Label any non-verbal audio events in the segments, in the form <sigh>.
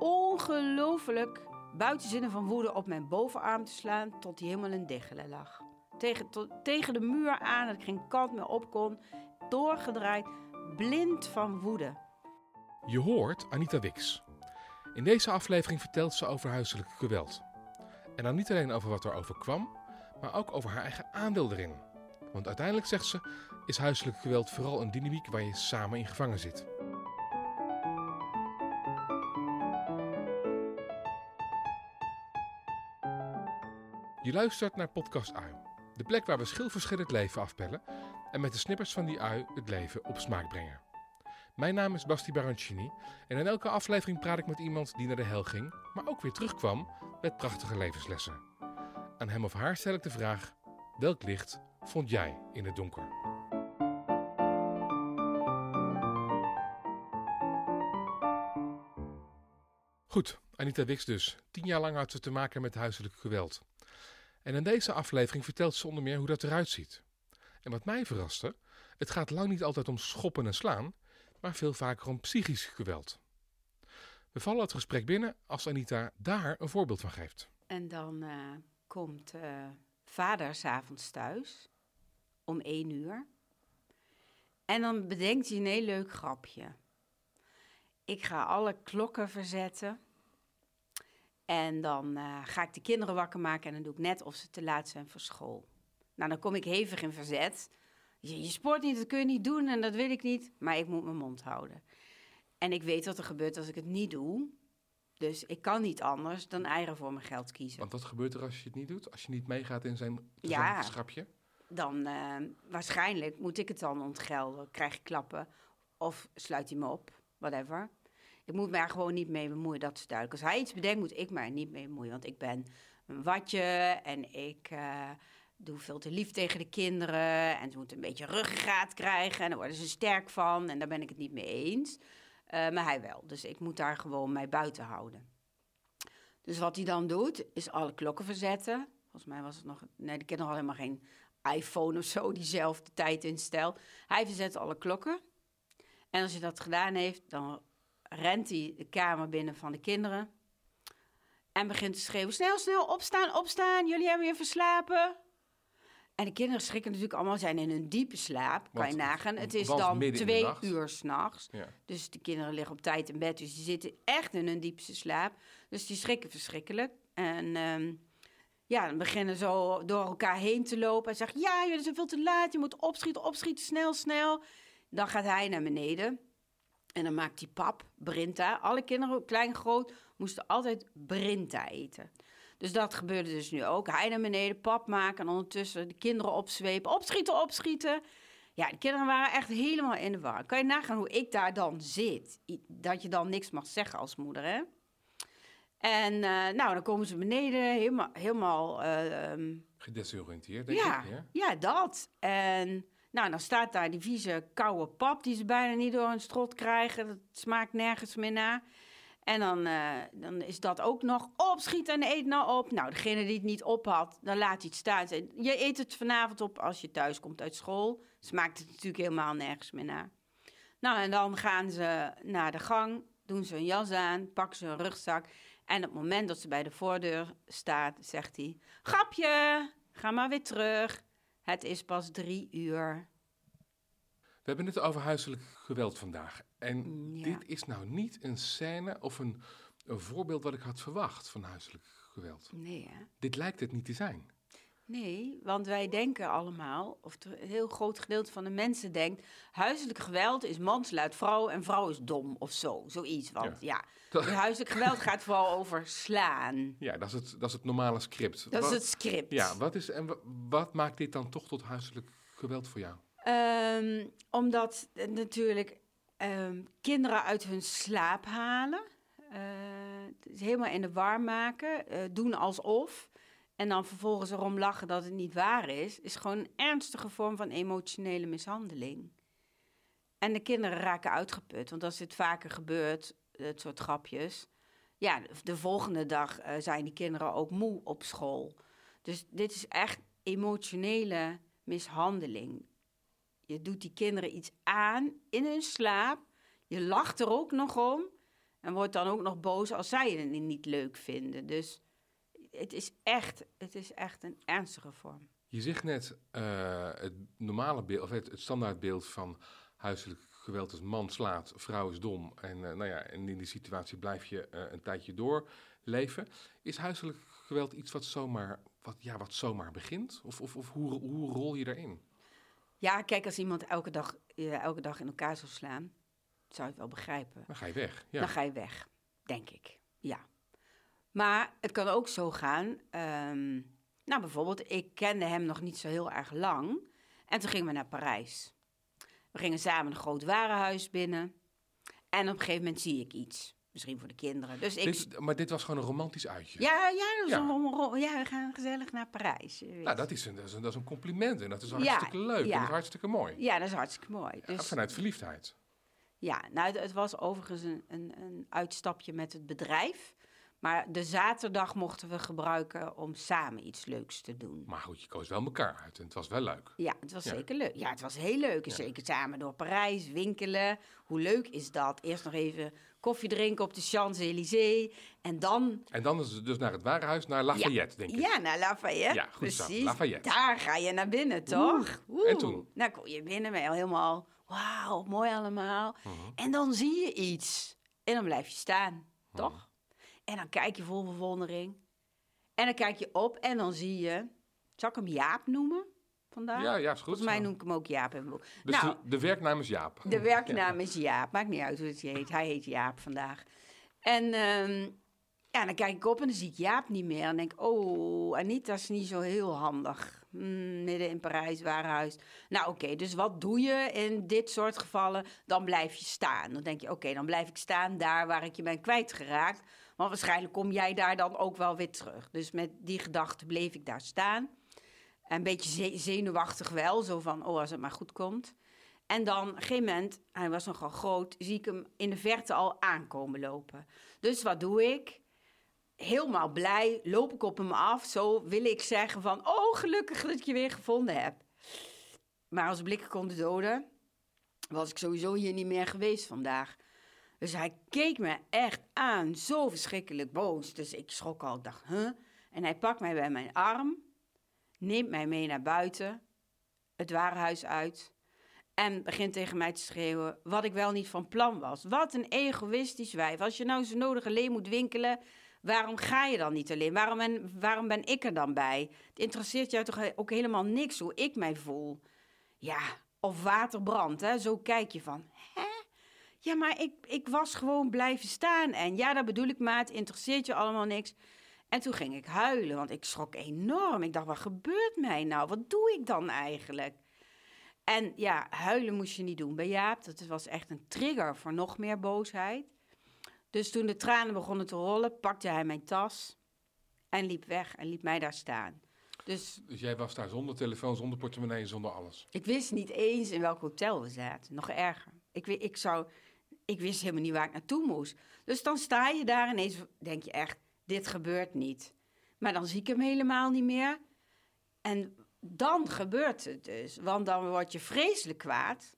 ongelooflijk buitenzinnen van woede op mijn bovenarm te slaan tot hij helemaal in diggelen lag. Tegen, tegen de muur aan, dat ik geen kant meer op kon, doorgedraaid, blind van woede. Je hoort Anita Wix. In deze aflevering vertelt ze over huiselijk geweld. En dan niet alleen over wat er overkwam, maar ook over haar eigen aandeel erin. Want uiteindelijk, zegt ze, is huiselijk geweld vooral een dynamiek waar je samen in gevangen zit. Je luistert naar Podcast Ui, de plek waar we schilverschillend leven afpellen en met de snippers van die ui het leven op smaak brengen. Mijn naam is Basti Barancini en in elke aflevering praat ik met iemand die naar de hel ging, maar ook weer terugkwam met prachtige levenslessen. Aan hem of haar stel ik de vraag: welk licht vond jij in het donker? Goed, Anita Wix dus. Tien jaar lang had ze te maken met huiselijk geweld. En in deze aflevering vertelt ze onder meer hoe dat eruit ziet. En wat mij verraste, het gaat lang niet altijd om schoppen en slaan, maar veel vaker om psychisch geweld. We vallen het gesprek binnen als Anita daar een voorbeeld van geeft. En dan uh, komt uh, vader s'avonds thuis om één uur. En dan bedenkt hij een heel leuk grapje. Ik ga alle klokken verzetten. En dan uh, ga ik de kinderen wakker maken en dan doe ik net of ze te laat zijn voor school. Nou, dan kom ik hevig in verzet. Je, je sport niet, dat kun je niet doen en dat wil ik niet. Maar ik moet mijn mond houden. En ik weet wat er gebeurt als ik het niet doe. Dus ik kan niet anders dan eieren voor mijn geld kiezen. Want wat gebeurt er als je het niet doet? Als je niet meegaat in zijn, ja, schapje? Dan uh, waarschijnlijk moet ik het dan ontgelden. Krijg ik klappen of sluit hij me op, whatever. Ik moet er gewoon niet mee bemoeien, dat is duidelijk. Als hij iets bedenkt, moet ik er niet mee bemoeien. Want ik ben een watje en ik uh, doe veel te lief tegen de kinderen. En ze moeten een beetje ruggengraat krijgen en daar worden ze sterk van. En daar ben ik het niet mee eens. Uh, maar hij wel. Dus ik moet daar gewoon mij buiten houden. Dus wat hij dan doet, is alle klokken verzetten. Volgens mij was het nog... Nee, de kinderen hadden helemaal geen iPhone of zo die zelf de tijd instelt. Hij verzet alle klokken. En als hij dat gedaan heeft, dan rent hij de kamer binnen van de kinderen. En begint te schreeuwen: snel, snel, opstaan, opstaan. Jullie hebben weer verslapen. En de kinderen schrikken natuurlijk allemaal, zijn in een diepe slaap. Kan je nagaan. Het is dan twee uur s'nachts. Ja. Dus de kinderen liggen op tijd in bed. Dus die zitten echt in een diepste slaap. Dus die schrikken verschrikkelijk. En um, ja, dan beginnen zo door elkaar heen te lopen. En zeggen, ja, jullie zijn veel te laat. Je moet opschieten, opschieten, snel, snel. Dan gaat hij naar beneden. En dan maakt hij pap, Brinta. Alle kinderen, klein, groot, moesten altijd Brinta eten. Dus dat gebeurde dus nu ook. Hij naar beneden, pap maken en ondertussen de kinderen opzwepen. Opschieten, opschieten. Ja, de kinderen waren echt helemaal in de war. Kan je nagaan hoe ik daar dan zit? Dat je dan niks mag zeggen als moeder, hè? En uh, nou, dan komen ze beneden, helemaal... helemaal uh, Gedesoriënteerd, denk ja, ik. Ja, ja, dat. En nou, dan staat daar die vieze koude pap die ze bijna niet door hun strot krijgen. Dat smaakt nergens meer naar. En dan, uh, dan is dat ook nog opschieten en eet nou op. Nou, degene die het niet op had, dan laat hij het staan. Je eet het vanavond op als je thuis komt uit school. Smaakt het natuurlijk helemaal nergens meer naar. Nou, en dan gaan ze naar de gang, doen ze een jas aan, pakken ze een rugzak. En op het moment dat ze bij de voordeur staat, zegt hij... Grapje, ga maar weer terug. Het is pas drie uur. We hebben het over huiselijk geweld vandaag. En mm, dit is nou niet een scène of een, een voorbeeld wat ik had verwacht van huiselijk geweld. Nee, hè? Dit lijkt het niet te zijn. Nee, want wij denken allemaal, of een heel groot gedeelte van de mensen denkt, huiselijk geweld is man sluit vrouw en vrouw is dom of zo, zoiets. Want ja, ja huiselijk geweld <laughs> gaat vooral over slaan. Ja, dat is het, dat is het normale script. Dat is het script. Ja, wat, is, en wat maakt dit dan toch tot huiselijk geweld voor jou? Um, omdat natuurlijk um, kinderen uit hun slaap halen, uh, helemaal in de war maken, uh, doen alsof en dan vervolgens erom lachen dat het niet waar is, is gewoon een ernstige vorm van emotionele mishandeling. En de kinderen raken uitgeput, want als dit vaker gebeurt, het soort grapjes, ja, de volgende dag uh, zijn die kinderen ook moe op school. Dus dit is echt emotionele mishandeling. Je doet die kinderen iets aan in hun slaap, je lacht er ook nog om En wordt dan ook nog boos als zij het niet leuk vinden. Dus het is echt, het is echt een ernstige vorm. Je zegt net uh, het normale beeld, of het, het standaardbeeld van huiselijk geweld is man slaat, vrouw is dom. En, uh, nou ja, en in die situatie blijf je uh, een tijdje doorleven. Is huiselijk geweld iets wat zomaar, wat, ja, wat zomaar begint? Of, of, of hoe, hoe rol je daarin? Ja, kijk, als iemand elke dag, elke dag in elkaar zou slaan, zou je het wel begrijpen. Dan ga je weg. Ja. Dan ga je weg, denk ik. Ja. Maar het kan ook zo gaan. Um, nou, bijvoorbeeld, ik kende hem nog niet zo heel erg lang. En toen gingen we naar Parijs. We gingen samen een groot warenhuis binnen. En op een gegeven moment zie ik iets. Misschien voor de kinderen. Dus ik... Dit, maar dit was gewoon een romantisch uitje? Ja, ja, dat ja. Een, ja we gaan gezellig naar Parijs. Nou, dat is, een, dat, is een, dat is een compliment en dat is hartstikke ja, leuk. Ja. Dat is hartstikke mooi. Ja, dat is hartstikke mooi. Dus, vanuit verliefdheid. Ja, nou, het was overigens een, een, een uitstapje met het bedrijf. Maar de zaterdag mochten we gebruiken om samen iets leuks te doen. Maar goed, je koos wel elkaar uit en het was wel leuk. Ja, het was zeker leuk. Ja, het was heel leuk. Ja. Zeker samen door Parijs, winkelen. Hoe leuk is dat? Eerst nog even koffie drinken op de Champs-Élysées. En dan... En dan is het dus naar het warenhuis, naar Lafayette, denk ik. Ja, naar Lafayette. Ja, goed Precies. Lafayette. Daar ga je naar binnen, toch? Oeh. En toen? Nou, kom je binnen, ben je helemaal... Wauw, mooi allemaal. Mhm. En dan zie je iets. En dan blijf je staan, toch? En dan kijk je vol verwondering. En dan kijk je op en dan zie je... Zal ik hem Jaap noemen vandaag? Ja, ja, is goed. Volgens mij noem ik hem ook Jaap in mijn boek. Dus nou, de, de, werknaam is Jaap. De werknaam is Jaap. Maakt niet uit hoe het heet. Hij heet Jaap vandaag. En um, ja, dan kijk ik op en dan zie ik Jaap niet meer. En denk oh, Anita is niet zo heel handig. Hmm, midden in Parijs, warenhuis. Nou oké, dus wat doe je in dit soort gevallen? Dan blijf je staan. Dan denk je, oké, dan blijf ik staan daar waar ik je ben kwijtgeraakt. Want waarschijnlijk kom jij daar dan ook wel weer terug. Dus met die gedachte bleef ik daar staan. Een beetje zenuwachtig wel, zo van, oh, als het maar goed komt. En dan, op een gegeven moment, hij was nogal groot, zie ik hem in de verte al aankomen lopen. Dus wat doe ik? Helemaal blij, loop ik op hem af. Zo wil ik zeggen van, oh, gelukkig dat ik je weer gevonden heb. Maar als blikken konden doden, was ik sowieso hier niet meer geweest vandaag. Dus hij keek me echt aan, zo verschrikkelijk boos. Dus ik schrok al, dacht, huh? En hij pakt mij bij mijn arm, neemt mij mee naar buiten, het warenhuis uit... en begint tegen mij te schreeuwen wat ik wel niet van plan was. Wat een egoïstisch wijf. Als je nou zo nodig alleen moet winkelen... Waarom ga je dan niet alleen? Waarom ben, waarom ben ik er dan bij? Het interesseert jou toch ook helemaal niks hoe ik mij voel? Ja, of waterbrand, hè? Zo kijk je van, hè? Ja, maar ik, ik was gewoon blijven staan. En ja, dat bedoel ik, maar het interesseert je allemaal niks. En toen ging ik huilen, want ik schrok enorm. Ik dacht, wat gebeurt mij nou? Wat doe ik dan eigenlijk? En ja, huilen moest je niet doen bij Jaap. Dat was echt een trigger voor nog meer boosheid. Dus toen de tranen begonnen te rollen, pakte hij mijn tas en liep weg en liet mij daar staan. Dus, dus jij was daar zonder telefoon, zonder portemonnee, zonder alles? Ik wist niet eens in welk hotel we zaten. Nog erger. Ik, ik zou ik wist helemaal niet waar ik naartoe moest. Dus dan sta je daar en ineens denk je echt, dit gebeurt niet. Maar dan zie ik hem helemaal niet meer. En dan gebeurt het dus. Want dan word je vreselijk kwaad.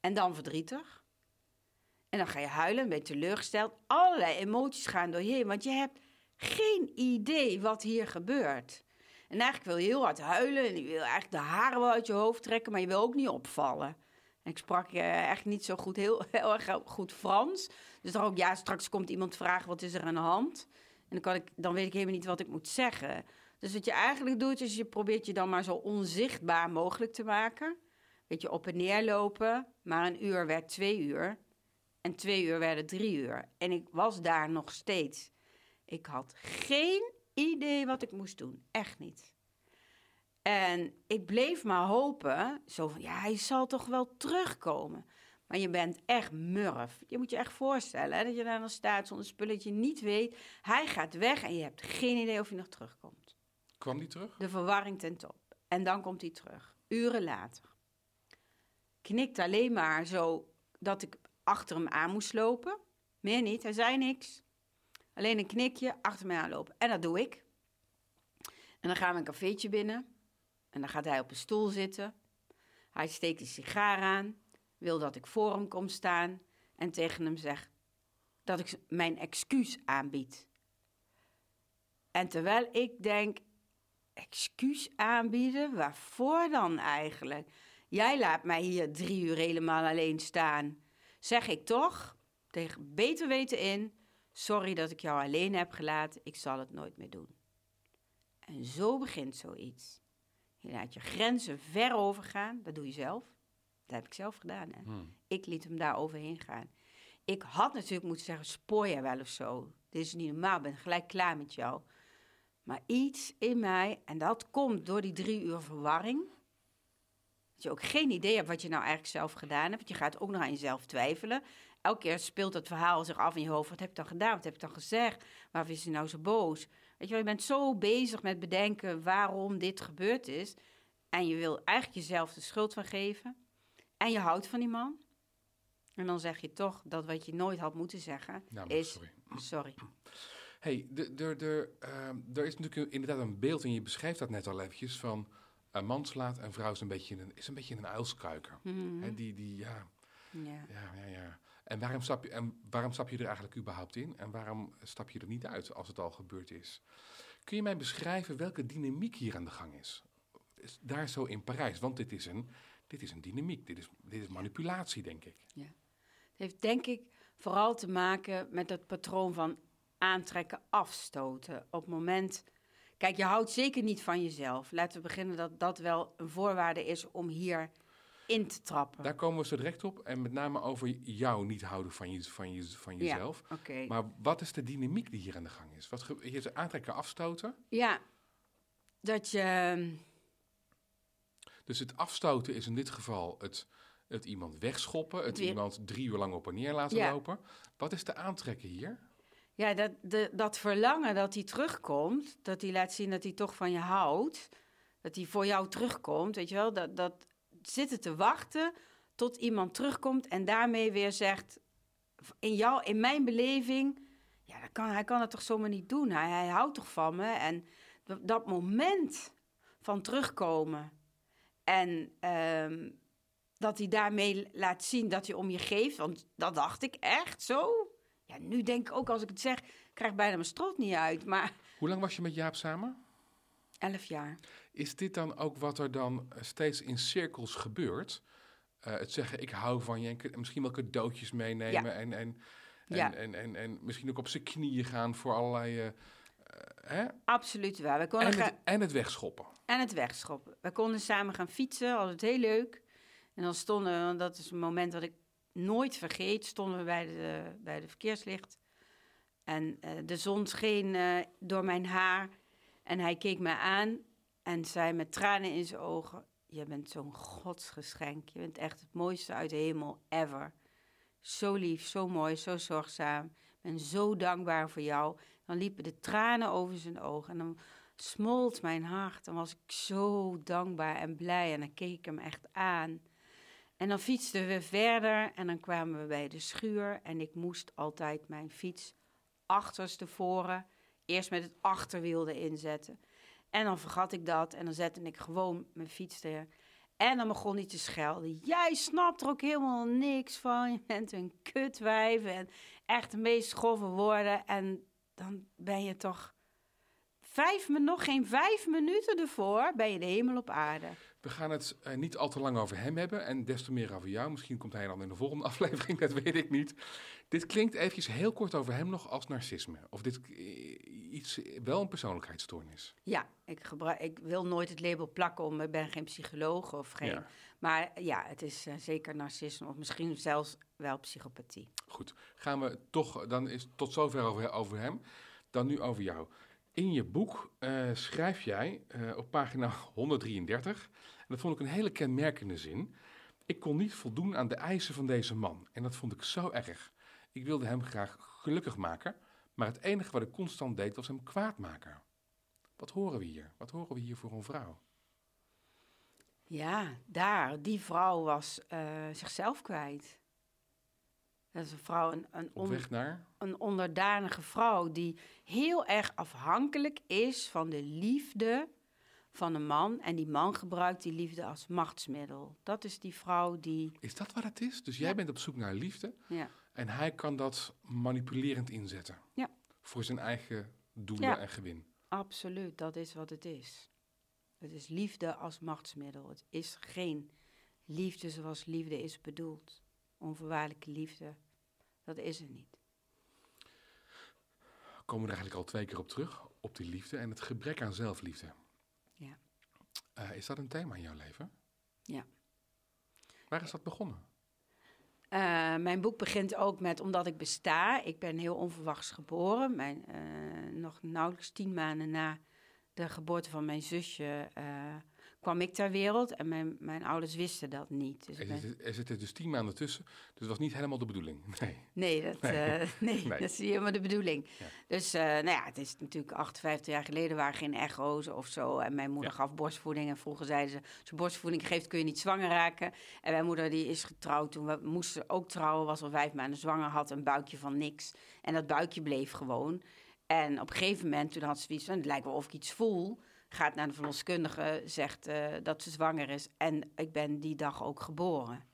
En dan verdrietig. En dan ga je huilen, ben je teleurgesteld. Allerlei emoties gaan door je heen. Want je hebt geen idee wat hier gebeurt. En eigenlijk wil je heel hard huilen. En je wil eigenlijk de haren wel uit je hoofd trekken. Maar je wil ook niet opvallen. Ik sprak uh, echt niet zo goed, heel, <laughs> heel erg goed Frans. Dus dan ook, ja, straks komt iemand vragen, wat is er aan de hand? En dan, kan ik, dan weet ik helemaal niet wat ik moet zeggen. Dus wat je eigenlijk doet, is je probeert je dan maar zo onzichtbaar mogelijk te maken. Weet je, op en neer lopen. Maar een uur werd twee uur. En twee uur werden drie uur. En ik was daar nog steeds. Ik had geen idee wat ik moest doen. Echt niet. En ik bleef maar hopen, zo van, ja, hij zal toch wel terugkomen. Maar je bent echt murf. Je moet je echt voorstellen hè, dat je daar dan staat zonder spulletje, niet weet. Hij gaat weg en je hebt geen idee of hij nog terugkomt. Kwam hij terug? De verwarring ten top. En dan komt hij terug, uren later. Knikt alleen maar zo dat ik achter hem aan moest lopen. Meer niet, hij zei niks. Alleen een knikje, achter mij aanlopen. En dat doe ik. En dan gaan we een cafeetje binnen. En dan gaat hij op een stoel zitten. Hij steekt een sigaar aan, wil dat ik voor hem kom staan en tegen hem zeg: dat ik mijn excuus aanbied. En terwijl ik denk, excuus aanbieden, waarvoor dan eigenlijk? Jij laat mij hier drie uur helemaal alleen staan. Zeg ik toch, tegen beter weten in, sorry dat ik jou alleen heb gelaten, ik zal het nooit meer doen. En zo begint zoiets. Je laat je grenzen ver overgaan, dat doe je zelf. Dat heb ik zelf gedaan. Hè? Hmm. Ik liet hem daar overheen gaan. Ik had natuurlijk moeten zeggen, spoor je wel of zo. Dit is niet normaal, ik ben gelijk klaar met jou. Maar iets in mij, en dat komt door die drie uur verwarring. Dat je ook geen idee hebt wat je nou eigenlijk zelf gedaan hebt. Want je gaat ook nog aan jezelf twijfelen. Elke keer speelt het verhaal zich af in je hoofd. Wat heb ik dan gedaan? Wat heb ik dan gezegd? Waarvoor is hij nou zo boos? Weet je wel, je bent zo bezig met bedenken waarom dit gebeurd is. En je wil eigenlijk jezelf de schuld van geven. En je houdt van die man. En dan zeg je toch dat wat je nooit had moeten zeggen Nou, is... sorry. Sorry. Hey, ehm, er is natuurlijk inderdaad een beeld, en je beschrijft dat net al eventjes, van een man slaat en vrouw is een beetje een, is een, beetje een uilskuiker. Mhm. Die, die, ja, Ja. ja, ja, ja. En waarom, stap je, en waarom stap je er eigenlijk überhaupt in? En waarom stap je er niet uit als het al gebeurd is? Kun je mij beschrijven welke dynamiek hier aan de gang is? Is Daar zo in Parijs, want dit is een, dit is een dynamiek, dit is, dit is manipulatie, denk ik. Het heeft denk ik vooral te maken met het patroon van aantrekken, afstoten. Op het moment. Kijk, je houdt zeker niet van jezelf. Laten we beginnen dat dat wel een voorwaarde is om hier in te trappen. Daar komen we zo direct op. En met name over jou niet houden van, je, van, je, van Ja. jezelf. Maar wat is de dynamiek die hier aan de gang is? Wat je zegt aantrekken, afstoten. Ja, dat je. Dus het afstoten is in dit geval het, het iemand wegschoppen, het Het weer- iemand drie uur lang op en neer laten Ja. lopen. Wat is de aantrekken hier? Ja, dat, de, dat verlangen dat hij terugkomt, dat hij laat zien dat hij toch van je houdt, dat hij voor jou terugkomt, weet je wel, dat, dat zitten te wachten tot iemand terugkomt en daarmee weer zegt, in, jou, in mijn beleving, ja, dat kan, hij kan het toch zomaar niet doen, hij, hij houdt toch van me. En dat moment van terugkomen en ehm, dat hij daarmee laat zien dat hij om je geeft, want dat dacht ik echt zo. Ja, nu denk ik ook als ik het zeg, krijg ik bijna mijn strot niet uit. Maar Hoe lang was je met Jaap samen? elf jaar. Is dit dan ook wat er dan eh, steeds in cirkels gebeurt? Eh, het zeggen, ik hou van je en misschien wel cadeautjes meenemen en, en, en, Ja. en, en, en misschien ook op zijn knieën gaan voor allerlei... eh, hè? Absoluut wel. We konden En, gaan- het, en het wegschoppen. en het wegschoppen. We konden samen gaan fietsen, altijd heel leuk. En dan stonden we, want dat is een moment dat ik nooit vergeet, stonden we bij de, bij de verkeerslicht. En de zon scheen door mijn haar. En hij keek me aan en zei met tranen in zijn ogen... Je bent zo'n godsgeschenk. Je bent echt het mooiste uit de hemel ever. Zo lief, zo mooi, zo zorgzaam. Ik ben zo dankbaar voor jou. Dan liepen de tranen over zijn ogen. En dan smolt mijn hart. Dan was ik zo dankbaar en blij. En dan keek ik hem echt aan. En dan fietsten we verder. En dan kwamen we bij de schuur. En ik moest altijd mijn fiets achterstevoren. Eerst met het achterwiel erin zetten. En dan vergat ik dat. En dan zette ik gewoon mijn fiets er. En dan begon hij te schelden. Jij snapt er ook helemaal niks van. Je bent een kutwijf. En echt de meest grove woorden. En dan ben je toch vijf, nog geen vijf minuten ervoor, ben je de hemel op aarde. We gaan het eh, niet al te lang over hem hebben en des te meer over jou. Misschien komt hij dan in de volgende <laughs> aflevering, dat weet ik niet. Dit klinkt eventjes heel kort over hem nog als narcisme. Of dit iets, wel een persoonlijkheidsstoornis. Ja, ik, gebruik, ik wil nooit het label plakken om, ik ben geen psycholoog of geen... Ja. Maar ja, het is eh, zeker narcisme of misschien zelfs wel psychopathie. Goed, gaan we toch, dan is tot zover over, over hem. Dan nu over jou. In je boek eh, schrijf jij eh, op pagina <laughs> 133, en dat vond ik een hele kenmerkende zin. Ik kon niet voldoen aan de eisen van deze man. En dat vond ik zo erg. Ik wilde hem graag gelukkig maken, maar het enige wat ik constant deed was hem kwaad maken. Wat horen we hier? Wat horen we hier voor een vrouw? Ja, daar, die vrouw was eh, zichzelf kwijt. Dat is een vrouw, een, on- naar? een onderdanige vrouw die heel erg afhankelijk is van de liefde van een man. En die man gebruikt die liefde als machtsmiddel. Dat is die vrouw die. Is dat wat het is? Dus jij Ja. bent op zoek naar liefde. Ja, En hij kan dat manipulerend inzetten. Ja. Voor zijn eigen doelen Ja. en gewin. Absoluut, dat is wat het is. Het is liefde als machtsmiddel. Het is geen liefde zoals liefde is bedoeld. Onvoorwaardelijke liefde, dat is er niet. We komen er eigenlijk al twee keer op terug, op die liefde en het gebrek aan zelfliefde. Ja. Eh, is dat een thema in jouw leven? Ja. Waar is dat begonnen? Eh, mijn boek begint ook met omdat ik besta. Ik ben heel onverwachts geboren. Mijn, eh, nog nauwelijks tien maanden na de geboorte van mijn zusje eh, kwam ik ter wereld. En mijn, mijn ouders wisten dat niet. Dus Er ben- zitten, er zitten dus tien maanden tussen, dus dat was niet helemaal de bedoeling. <laughs> Nee. Nee, dat, Nee. eh, <laughs> nee, Nee. dat is niet helemaal de bedoeling. Ja. Dus uh, nou ja, het is natuurlijk 58 jaar geleden waren geen echo's of zo. En mijn moeder Ja. gaf borstvoeding. En vroeger zeiden ze, als je borstvoeding geeft kun je niet zwanger raken. En mijn moeder die is getrouwd toen we moesten ook trouwen. Was al vijf maanden zwanger, had een buikje van niks. En dat buikje bleef gewoon. En op een gegeven moment, toen had ze zoiets van, het lijkt wel of ik iets voel. Gaat naar de verloskundige, zegt uh, dat ze zwanger is. En ik ben die dag ook geboren.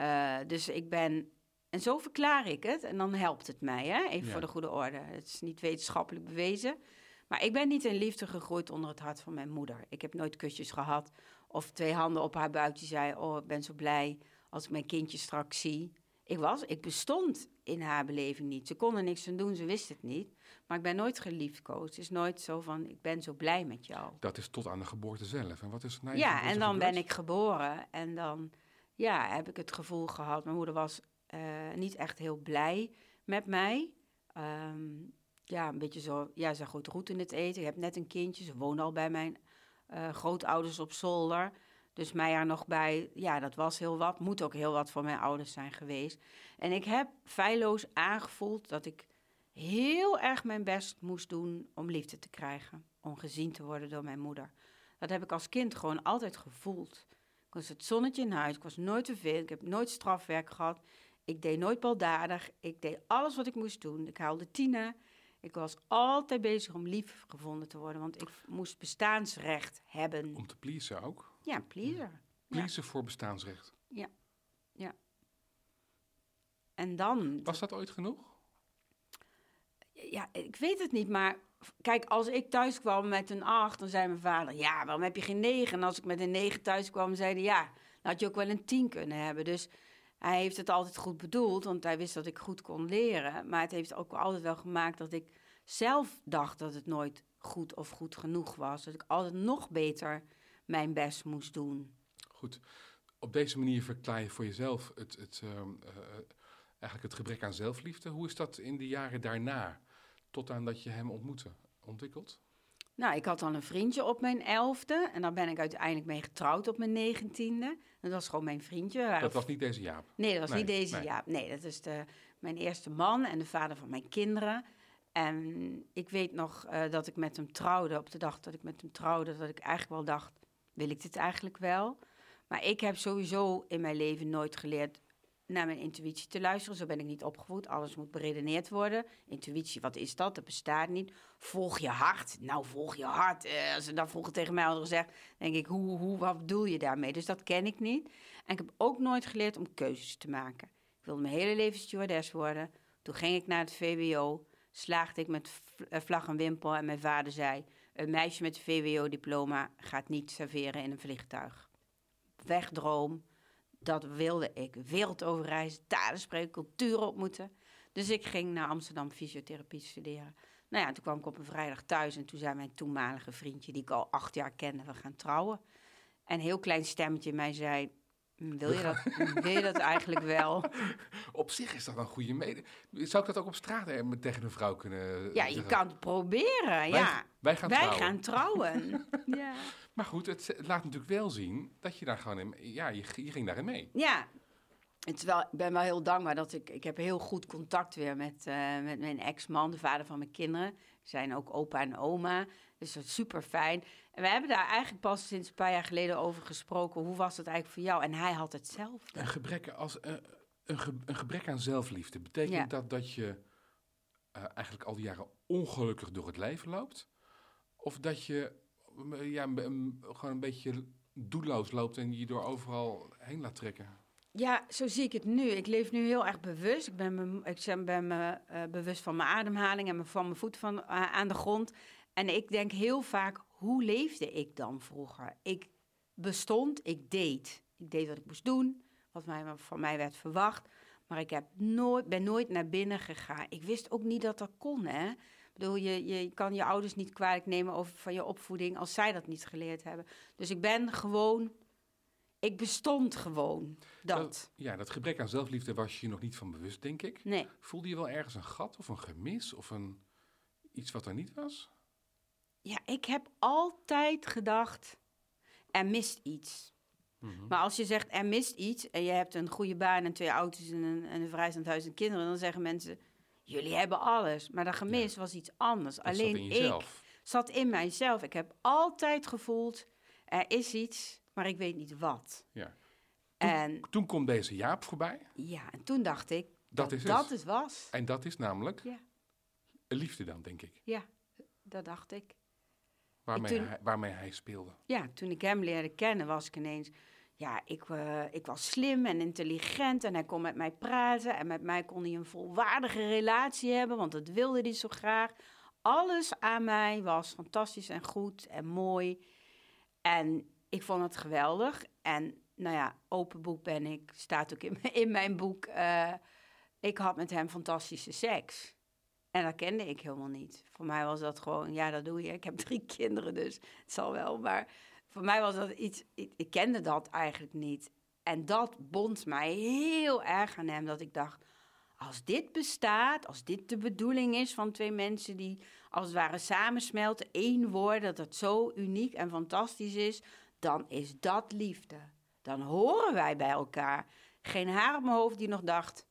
Uh, dus ik ben en zo verklaar ik het en dan helpt het mij, hè? even Ja. voor de goede orde. Het is niet wetenschappelijk bewezen. Maar ik ben niet in liefde gegroeid onder het hart van mijn moeder. Ik heb nooit kusjes gehad of twee handen op haar buik die zei... oh, ik ben zo blij als ik mijn kindje straks zie. Ik was, ik bestond in haar beleving niet. Ze kon er niks aan doen, ze wist het niet. Maar ik ben nooit geliefkoosd. Het is nooit zo van, ik ben zo blij met jou. Dat is tot aan de geboorte zelf. En wat is je Ja, en dan ben ik geboren en dan ja, heb ik het gevoel gehad... mijn moeder was uh, niet echt heel blij met mij. Um, ja, een beetje zo, ja, ze gooit roet in het eten. Ik heb net een kindje, ze woonde al bij mijn uh, grootouders op zolder. Dus mij er nog bij, ja, dat was heel wat. Moet ook heel wat voor mijn ouders zijn geweest. En ik heb feilloos aangevoeld dat ik heel erg mijn best moest doen om liefde te krijgen. Om gezien te worden door mijn moeder. Dat heb ik als kind gewoon altijd gevoeld. Ik was het zonnetje in huis, ik was nooit te veel, ik heb nooit strafwerk gehad. Ik deed nooit baldadig, ik deed alles wat ik moest doen. Ik haalde tienen. Ik was altijd bezig om lief gevonden te worden, want ik moest bestaansrecht hebben. Om te pleasen ook? Ja, pleaser. Pleasen voor bestaansrecht. Ja, ja. En dan... Was dat ooit genoeg? Ja, ik weet het niet, maar kijk, als ik thuis kwam met een acht, dan zei mijn vader, ja, waarom heb je geen negen? En als ik met een negen thuis kwam, zei hij, ja, dan had je ook wel een tien kunnen hebben. Dus hij heeft het altijd goed bedoeld, want hij wist dat ik goed kon leren. Maar het heeft ook altijd wel gemaakt dat ik zelf dacht dat het nooit goed of goed genoeg was. Dat ik altijd nog beter mijn best moest doen. Goed. Op deze manier verklaar je voor jezelf het, het, uh, uh, eigenlijk het gebrek aan zelfliefde. Hoe is dat in de jaren daarna, tot aan dat je hem ontmoette, ontwikkeld? Nou, ik had dan een vriendje op mijn elfde. En daar ben ik uiteindelijk mee getrouwd op mijn negentiende. Dat was gewoon mijn vriendje. Dat was niet deze Jaap? Nee, dat was nee, niet deze nee. Jaap. Nee, dat is de, mijn eerste man en de vader van mijn kinderen. En ik weet nog uh, dat ik met hem trouwde. Op de dag dat ik met hem trouwde, dat ik eigenlijk wel dacht... wil ik dit eigenlijk wel? Maar ik heb sowieso in mijn leven nooit geleerd naar mijn intuïtie te luisteren. Zo ben ik niet opgevoed. Alles moet beredeneerd worden. Intuïtie, wat is dat? Dat bestaat niet. Volg je hart. Nou, volg je hart. Eh, als ze dat vroeger tegen mij hadden gezegd, denk ik, hoe, hoe, wat bedoel je daarmee? Dus dat ken ik niet. En ik heb ook nooit geleerd om keuzes te maken. Ik wilde mijn hele leven stewardess worden. Toen ging ik naar het VWO. Slaagde ik met vlag en wimpel. En mijn vader zei, een meisje met een VWO-diploma gaat niet serveren in een vliegtuig. Wegdroom. Dat wilde ik. Wereld overreizen, talen spreken, culturen ontmoeten. Dus ik ging naar Amsterdam fysiotherapie studeren. Nou ja, toen kwam ik op een vrijdag thuis en toen zei mijn toenmalige vriendje, die ik al acht jaar kende, we gaan trouwen. En een heel klein stemmetje mij zei, "Hm, wil je dat, wil je dat eigenlijk <laughs> wel? Op zich is dat een goede mede. Zou ik dat ook op straat eh, met- tegen een vrouw kunnen Ja, je zeggen? kan het proberen, Wij, ja. wij gaan Wij trouwen. gaan trouwen. <laughs> ja. Maar goed, het laat natuurlijk wel zien dat je daar gewoon in... Ja, je, ging daarin mee. Ja, wel, ik ben wel heel dankbaar dat ik... Ik heb heel goed contact weer met, eh, met mijn ex-man, de vader van mijn kinderen. Zijn ook opa en oma, dat is super fijn. En we hebben daar eigenlijk pas sinds een paar jaar geleden over gesproken. Hoe was het eigenlijk voor jou? En hij had hetzelfde. Een gebrek, als, eh, een, ge- een gebrek aan zelfliefde, betekent Ja. dat dat je eh, eigenlijk al die jaren ongelukkig door het leven loopt? Of dat je ja, een- gewoon een beetje doelloos loopt en je door overal heen laat trekken? Ja, zo zie ik het nu. Ik leef nu heel erg bewust. Ik ben me, ik ben me eh, bewust van mijn ademhaling en van mijn voet van, aan de grond. En ik denk heel vaak, hoe leefde ik dan vroeger? Ik bestond, ik deed. Ik deed wat ik moest doen, wat mij, van mij werd verwacht. Maar ik heb nooit, ben nooit naar binnen gegaan. Ik wist ook niet dat dat kon, hè. Ik bedoel, je, je kan je ouders niet kwalijk nemen over van je opvoeding als zij dat niet geleerd hebben. Dus ik ben gewoon, ik bestond gewoon. Dat. ja, dat gebrek aan zelfliefde was je je nog niet van bewust, denk ik. Nee. Voelde je wel ergens een gat of een gemis of een, iets wat er niet was? Ja, ik heb altijd gedacht, er mist iets. Mhm. Maar als je zegt, er mist iets en je hebt een goede baan en twee auto's en een, en een vrijstaand huis en kinderen, dan zeggen mensen, jullie hebben alles. Maar dat gemis was iets anders. Dat Alleen ik zat in mijzelf. Ik heb altijd gevoeld, er is iets, maar ik weet niet wat. Ja. En Toen komt deze Jaap voorbij. ja, en toen dacht ik, Dat dat is dat het. het was. En dat is namelijk Ja. liefde dan, denk ik. Ja, dat dacht ik. Waarmee, toen- hij, waarmee hij speelde. Ja, toen ik hem leerde kennen, was ik ineens. Ja, ik, eh, ik was slim en intelligent en hij kon met mij praten. En met mij kon hij een volwaardige relatie hebben, want dat wilde hij zo graag. Alles aan mij was fantastisch en goed en mooi. En ik vond het geweldig. En nou ja, open boek ben ik, staat ook in, mijn- in mijn boek. eh, ik had met hem fantastische seks. En dat kende ik helemaal niet. Voor mij was dat gewoon, ja, dat doe je. Ik heb <laughs> drie kinderen, dus het zal wel. Maar voor mij was dat iets, ik, kende dat eigenlijk niet. En dat bond mij heel erg aan hem, dat ik dacht, als dit bestaat, als dit de bedoeling is van twee mensen die als het ware samensmelten, één worden, dat het zo uniek en fantastisch is, dan is dat liefde. Dan horen wij bij elkaar. Geen haar op mijn hoofd die nog dacht,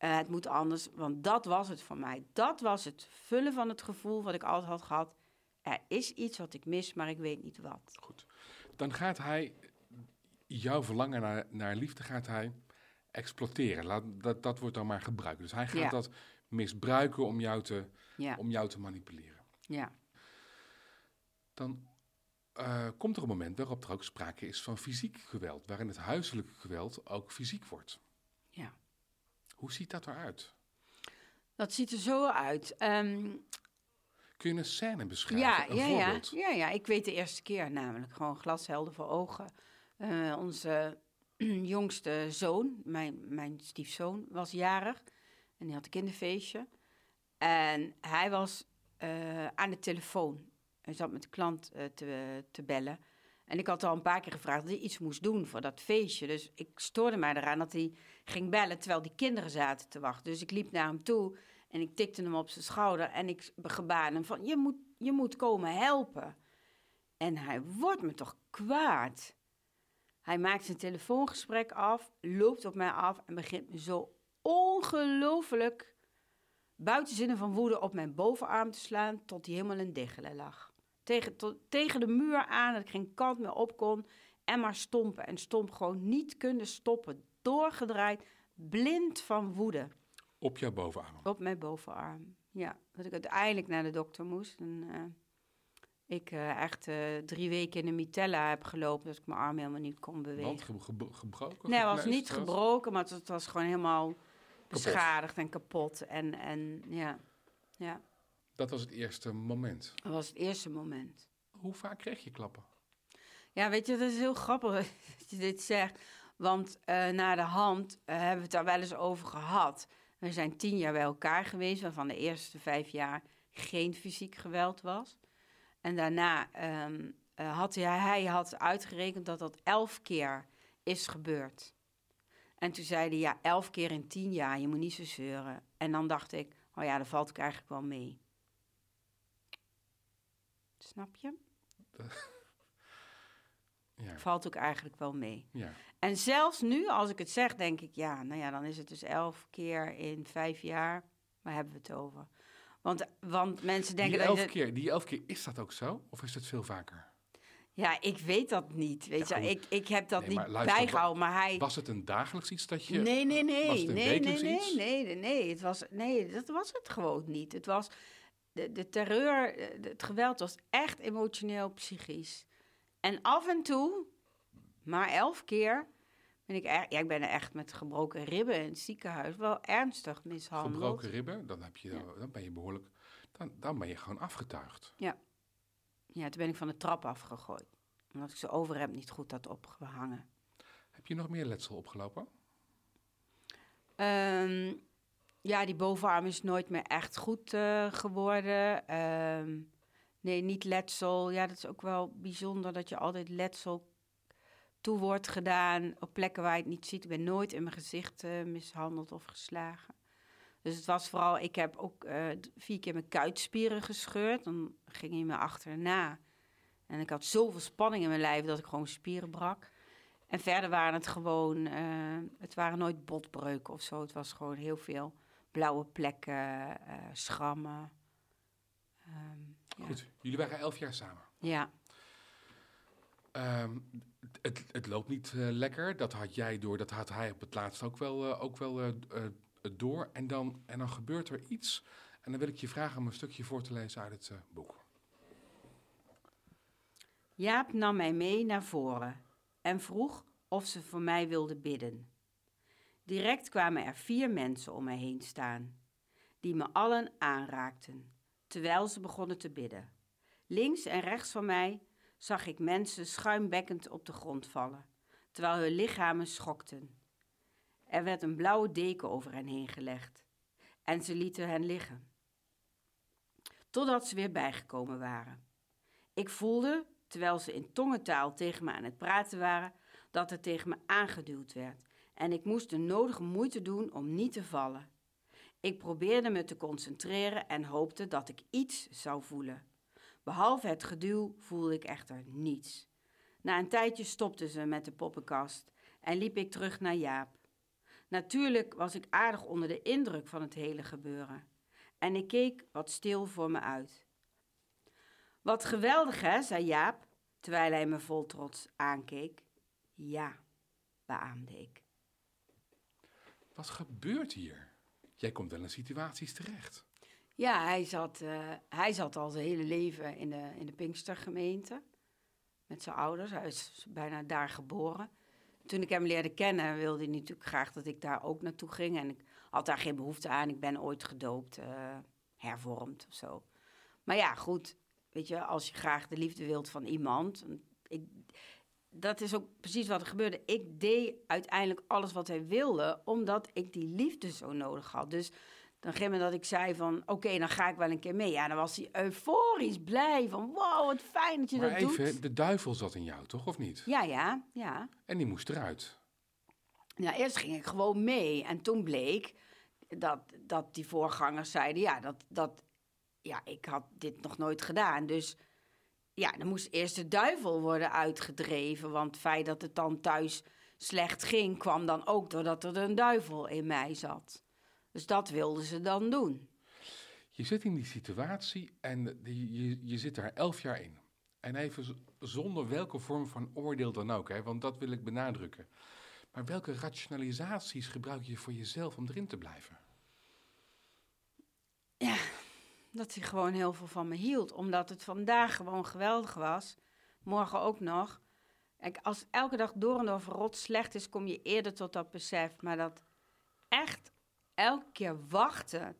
eh, het moet anders, want dat was het voor mij. Dat was het vullen van het gevoel wat ik altijd had gehad. Er is iets wat ik mis, maar ik weet niet wat. Goed. Dan gaat hij jouw verlangen naar, naar liefde gaat hij exploiteren. Laat, dat, dat wordt dan maar gebruikt. Dus hij gaat Ja. dat misbruiken om jou, te, Ja, om jou te manipuleren. ja. Dan eh, komt er een moment waarop er ook sprake is van fysiek geweld. Waarin het huiselijke geweld ook fysiek wordt. Hoe ziet dat eruit? Dat ziet er zo uit. Ehm, Kun je een scène beschrijven? ja, een ja, ja, voorbeeld? ja, ja, ik weet de eerste keer namelijk. Gewoon glashelder voor ogen. Eh, onze <clears throat> jongste zoon, mijn, mijn stiefzoon, was jarig. En die had een kinderfeestje. En hij was eh, aan de telefoon. Hij zat met de klant eh, te, te bellen. En ik had al een paar keer gevraagd dat hij iets moest doen voor dat feestje. Dus ik stoorde mij eraan dat hij ging bellen terwijl die kinderen zaten te wachten. Dus ik liep naar hem toe en ik tikte hem op zijn schouder en ik gebaarde hem van, je moet, je moet komen helpen. En hij wordt me toch kwaad. Hij maakt zijn telefoongesprek af, loopt op mij af en begint me zo ongelooflijk buiten zinnen van woede op mijn bovenarm te slaan tot hij helemaal in diggelen lag. Tegen, tot, tegen de muur aan, dat ik geen kant meer op kon en maar stompen en stomp gewoon niet kunnen stoppen. Doorgedraaid, blind van woede Op jouw bovenarm. op mijn bovenarm. Ja, dat ik uiteindelijk naar de dokter moest. En eh, ik eh, echt eh, drie weken in de mitella heb gelopen, dat ik mijn arm helemaal niet kon bewegen. Want ge- ge- gebroken? Nee, het was niet gebroken, maar het, het was gewoon helemaal beschadigd en kapot. En, en ja, ja, Dat was het eerste moment. dat was het eerste moment. Hoe vaak kreeg je klappen? Ja, weet je, dat is heel grappig <laughs> dat je dit zegt. Want na de hand eh, hebben we het daar wel eens over gehad. We zijn tien jaar bij elkaar geweest, waarvan de eerste vijf jaar geen fysiek geweld was. En daarna ehm, eh, had hij, hij had uitgerekend dat dat elf keer is gebeurd. En toen zei hij, ja, elf keer in tien jaar, je moet niet zo zeuren. En dan dacht ik, oh ja, daar valt ik eigenlijk wel mee. Snap je? <laughs> Ja, Valt ook eigenlijk wel mee. ja. En zelfs nu, als ik het zeg, denk ik, ja, nou ja, dan is het dus elf keer in vijf jaar. Waar hebben we het over? Want, want mensen denken Die dat elf, je... keer, die elf keer, is dat ook zo? Of is het veel vaker? Ja, ik weet dat niet, weet Ja, je. Ik, ik heb dat Nee, maar niet luister, bijgehouden, maar hij... Was het een dagelijks iets dat je... nee, nee, nee, was het een nee, nee, nee, nee, nee, nee, het was, nee, dat was het gewoon niet. Het was, de, de terreur, eh, de- het geweld was echt emotioneel, psychisch. En af en toe, maar elf keer, Vind ik, er, ja, ik ben er echt met gebroken ribben in het ziekenhuis. Wel ernstig mishandeld. Gebroken ribben, dan, heb je, dan ben je behoorlijk... Dan, dan ben je gewoon afgetuigd. Ja, toen ben ik van de trap afgegooid. Omdat ik ze over heb niet goed had opgehangen. Heb je nog meer letsel opgelopen? Ehm, ja, die bovenarm is nooit meer echt goed uh, geworden. Ehm, nee, niet letsel. Ja, dat is ook wel bijzonder dat je altijd letsel toe wordt gedaan op plekken waar je het niet ziet. Ik ben nooit in mijn gezicht uh, mishandeld of geslagen. Dus het was vooral, ik heb ook uh, vier keer mijn kuitspieren gescheurd. Dan ging hij me achterna. En ik had zoveel spanning in mijn lijf dat ik gewoon spieren brak. En verder waren het gewoon, het waren nooit botbreuken of zo. Het was gewoon heel veel blauwe plekken, uh, schrammen. Um, Goed, ja. jullie waren elf jaar samen. Ja. Um, het, het, loopt niet uh, lekker, dat had jij door, dat had hij op het laatst ook wel, ook wel door. En dan, en dan gebeurt er iets. En dan wil ik je vragen om een stukje voor te lezen uit het boek. Jaap nam mij mee naar voren en vroeg of ze voor mij wilde bidden. Direct kwamen er vier mensen om mij heen staan, die me allen aanraakten, terwijl ze begonnen te bidden. Links en rechts van mij zag ik mensen schuimbekkend op de grond vallen, terwijl hun lichamen schokten. Er werd een blauwe deken over hen heen gelegd en ze lieten hen liggen. Totdat ze weer bijgekomen waren. Ik voelde, terwijl ze in tongentaal tegen me aan het praten waren, dat er tegen me aangeduwd werd en ik moest de nodige moeite doen om niet te vallen. Ik probeerde me te concentreren en hoopte dat ik iets zou voelen. Behalve het geduw voelde ik echter niets. Na een tijdje stopten ze met de poppenkast en liep ik terug naar Jaap. Natuurlijk was ik aardig onder de indruk van het hele gebeuren. En ik keek wat stil voor me uit. Wat geweldig, hè, zei Jaap, terwijl hij me vol trots aankeek. Ja, beaamde ik. Wat gebeurt hier? Jij komt wel in situaties terecht. Ja, hij zat, uh, hij zat al zijn hele leven in de, in de Pinkstergemeente. Met zijn ouders. Hij is bijna daar geboren. Toen ik hem leerde kennen, wilde hij natuurlijk graag dat ik daar ook naartoe ging. En ik had daar geen behoefte aan. Ik ben ooit gedoopt, uh, hervormd of zo. Maar ja, goed. Weet je, als je graag de liefde wilt van iemand. Ik, dat is ook precies wat er gebeurde. Ik deed uiteindelijk alles wat hij wilde, omdat ik die liefde zo nodig had. Dus dan ging dat ik zei van, oké, dan ga ik wel een keer mee. Ja, dan was hij euforisch blij van, wow, wat fijn dat je maar dat even, doet. de duivel zat in jou, toch, of niet? Ja, ja, ja. En die moest eruit. Nou, eerst ging ik gewoon mee. En toen bleek dat, dat die voorgangers zeiden, ja, dat, dat, ja, ik had dit nog nooit gedaan. Dus ja, dan moest eerst de duivel worden uitgedreven. Want het feit dat het dan thuis slecht ging, kwam dan ook doordat er een duivel in mij zat. Dus dat wilden ze dan doen. Je zit in die situatie en je, je zit daar elf jaar in. En even zonder welke vorm van oordeel dan ook, hè, want dat wil ik benadrukken. Maar welke rationalisaties gebruik je voor jezelf om erin te blijven? Ja, dat hij gewoon heel veel van me hield. Omdat het vandaag gewoon geweldig was. Morgen ook nog. Als elke dag door en door verrot slecht is, kom je eerder tot dat besef. Maar dat echt elke keer wachten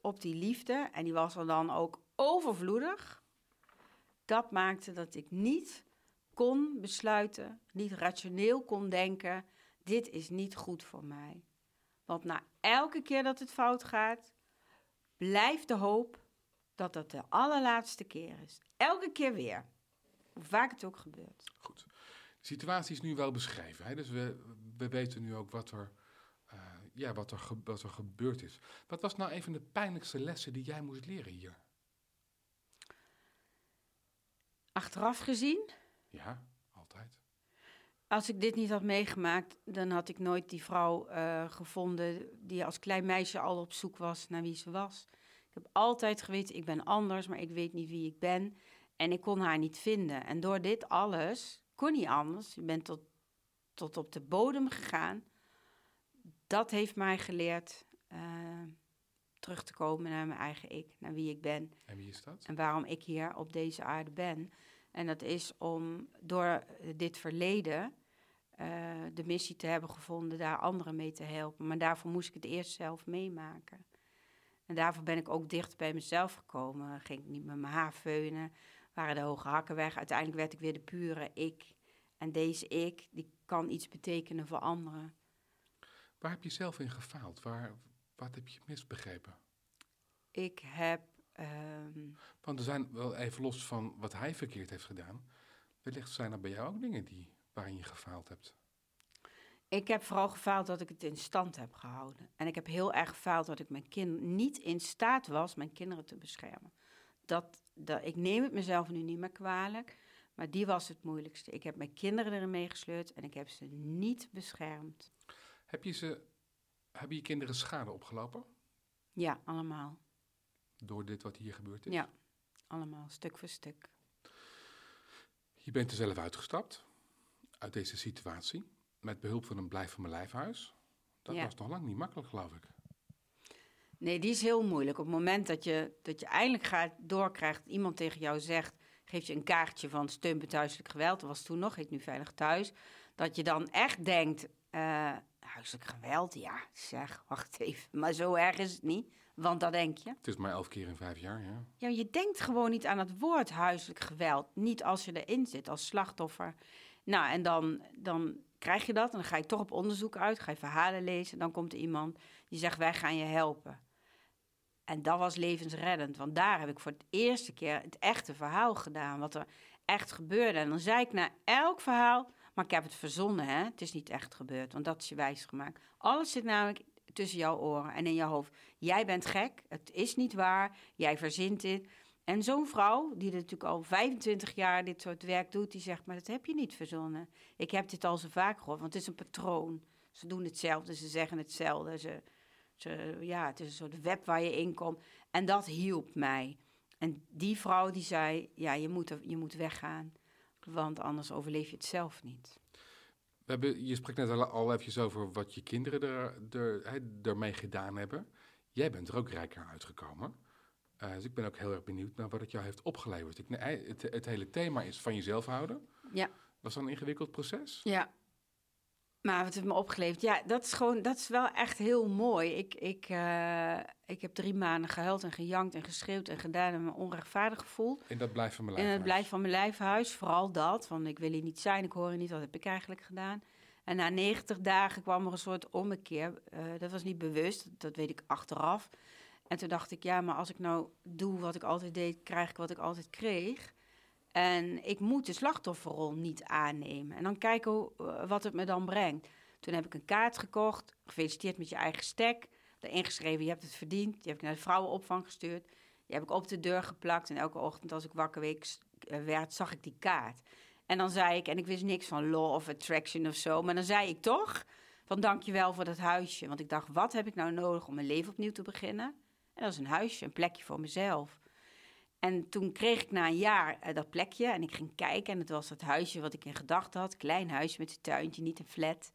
op die liefde, en die was er dan ook overvloedig, dat maakte dat ik niet kon besluiten, niet rationeel kon denken, dit is niet goed voor mij. Want na elke keer dat het fout gaat, blijft de hoop dat het de allerlaatste keer is. Elke keer weer. Hoe vaak het ook gebeurt. Goed. De situatie is nu wel beschreven. Hè? Dus we, we weten nu ook wat er, uh, ja, wat, er wat er gebeurd is. Wat was nou een van de pijnlijkste lessen die jij moest leren hier? Achteraf gezien? Ja, altijd. Als ik dit niet had meegemaakt, dan had ik nooit die vrouw uh, gevonden die als klein meisje al op zoek was naar wie ze was. Ik heb altijd geweten, ik ben anders, maar ik weet niet wie ik ben. En ik kon haar niet vinden. En door dit alles, kon niet anders, je bent tot, tot op de bodem gegaan. Dat heeft mij geleerd uh, terug te komen naar mijn eigen ik, naar wie ik ben. En wie is dat? En waarom ik hier op deze aarde ben. En dat is om door dit verleden eh, de missie te hebben gevonden daar anderen mee te helpen. Maar daarvoor moest ik het eerst zelf meemaken. En daarvoor ben ik ook dicht bij mezelf gekomen. Ging ik niet met mijn haar feunen, waren de hoge hakken weg. Uiteindelijk werd ik weer de pure ik. En deze ik, die kan iets betekenen voor anderen. Waar heb je zelf in gefaald? Waar, wat heb je misbegrepen? Ik heb... ehm, Want er zijn wel even los van wat hij verkeerd heeft gedaan. Wellicht zijn er bij jou ook dingen die, waarin je gefaald hebt. Ik heb vooral gefaald dat ik het in stand heb gehouden. En ik heb heel erg gefaald dat ik mijn kind niet in staat was mijn kinderen te beschermen. Dat, dat, ik neem het mezelf nu niet meer kwalijk, maar die was het moeilijkste. Ik heb mijn kinderen erin meegesleurd en ik heb ze niet beschermd. Heb je, ze, hebben je kinderen schade opgelopen Ja, allemaal. door dit wat hier gebeurd is? Ja, allemaal, stuk voor stuk. Je bent er zelf uitgestapt uit deze situatie met behulp van een blijf van mijn lijfhuis. Dat Ja. was nog lang niet makkelijk, geloof ik. Nee, die is heel moeilijk. Op het moment dat je, dat je eindelijk gaat, doorkrijgt, iemand tegen jou zegt, geeft je een kaartje van steun bij huiselijk geweld, dat was toen nog, heet nu Veilig Thuis, dat je dan echt denkt, eh, huiselijk geweld, ja, zeg, wacht even, maar zo erg is het niet, want dat denk je. Het is maar elf keer in vijf jaar, ja. Ja, je denkt gewoon niet aan het woord huiselijk geweld, niet als je erin zit als slachtoffer. Nou, en dan, dan krijg je dat en dan ga je toch op onderzoek uit, ga je verhalen lezen, dan komt er iemand die zegt, wij gaan je helpen. En dat was levensreddend, want daar heb ik voor het eerste keer het echte verhaal gedaan, wat er echt gebeurde. En dan zei ik na elk verhaal, maar ik heb het verzonnen, hè? het is niet echt gebeurd, want dat is je wijs gemaakt. Alles zit namelijk tussen jouw oren en in jouw hoofd. Jij bent gek, het is niet waar, jij verzint dit. En zo'n vrouw, die natuurlijk al 25 jaar dit soort werk doet, die zegt, maar dat heb je niet verzonnen. Ik heb dit al zo vaak gehoord, want het is een patroon. Ze doen hetzelfde, ze zeggen hetzelfde. Ze, ja, het is een soort web waar je in komt. En dat hielp mij. En die vrouw die zei, ja, je moet, je moet weggaan, want anders overleef je het zelf niet. We hebben, je sprak net al, eventjes over wat je kinderen er, er, ermee gedaan hebben. Jij bent er ook rijker uitgekomen. Eh, dus ik ben ook heel erg benieuwd naar wat het jou heeft opgeleverd. Ik, het, het hele thema is van jezelf houden. Ja. Was dat een ingewikkeld proces? Ja. Maar wat het me opgeleverd? Ja, dat is gewoon, dat is wel echt heel mooi. Ik, ik, eh, ik heb drie maanden gehuild en gejankt en geschreeuwd en gedaan en me onrechtvaardig gevoeld. En dat blijft van mijn lijf. het blijf van mijn lijfhuis, vooral dat. Want ik wil hier niet zijn, ik hoor hier niet, wat heb ik eigenlijk gedaan? En na 90 dagen kwam er een soort ommekeer. Eh, dat was niet bewust, dat weet ik achteraf. En toen dacht ik, ja, maar als ik nou doe wat ik altijd deed, krijg ik wat ik altijd kreeg. En ik moet de slachtofferrol niet aannemen. En dan kijken hoe, eh, wat het me dan brengt. Toen heb ik een kaart gekocht. Gefeliciteerd met je eigen stek. Daarin geschreven, je hebt het verdiend. Die heb ik naar de vrouwenopvang gestuurd. Die heb ik op de deur geplakt. En elke ochtend als ik wakker eh, werd, zag ik die kaart. En dan zei ik, en ik wist niks van law of attraction of zo. Maar dan zei ik toch, van dankjewel voor dat huisje. Want ik dacht, wat heb ik nou nodig om mijn leven opnieuw te beginnen? En dat is een huisje, een plekje voor mezelf. En toen kreeg ik na een jaar eh, dat plekje en ik ging kijken. En het was dat huisje wat ik in gedachten had. Klein huisje met een tuintje, niet een flat.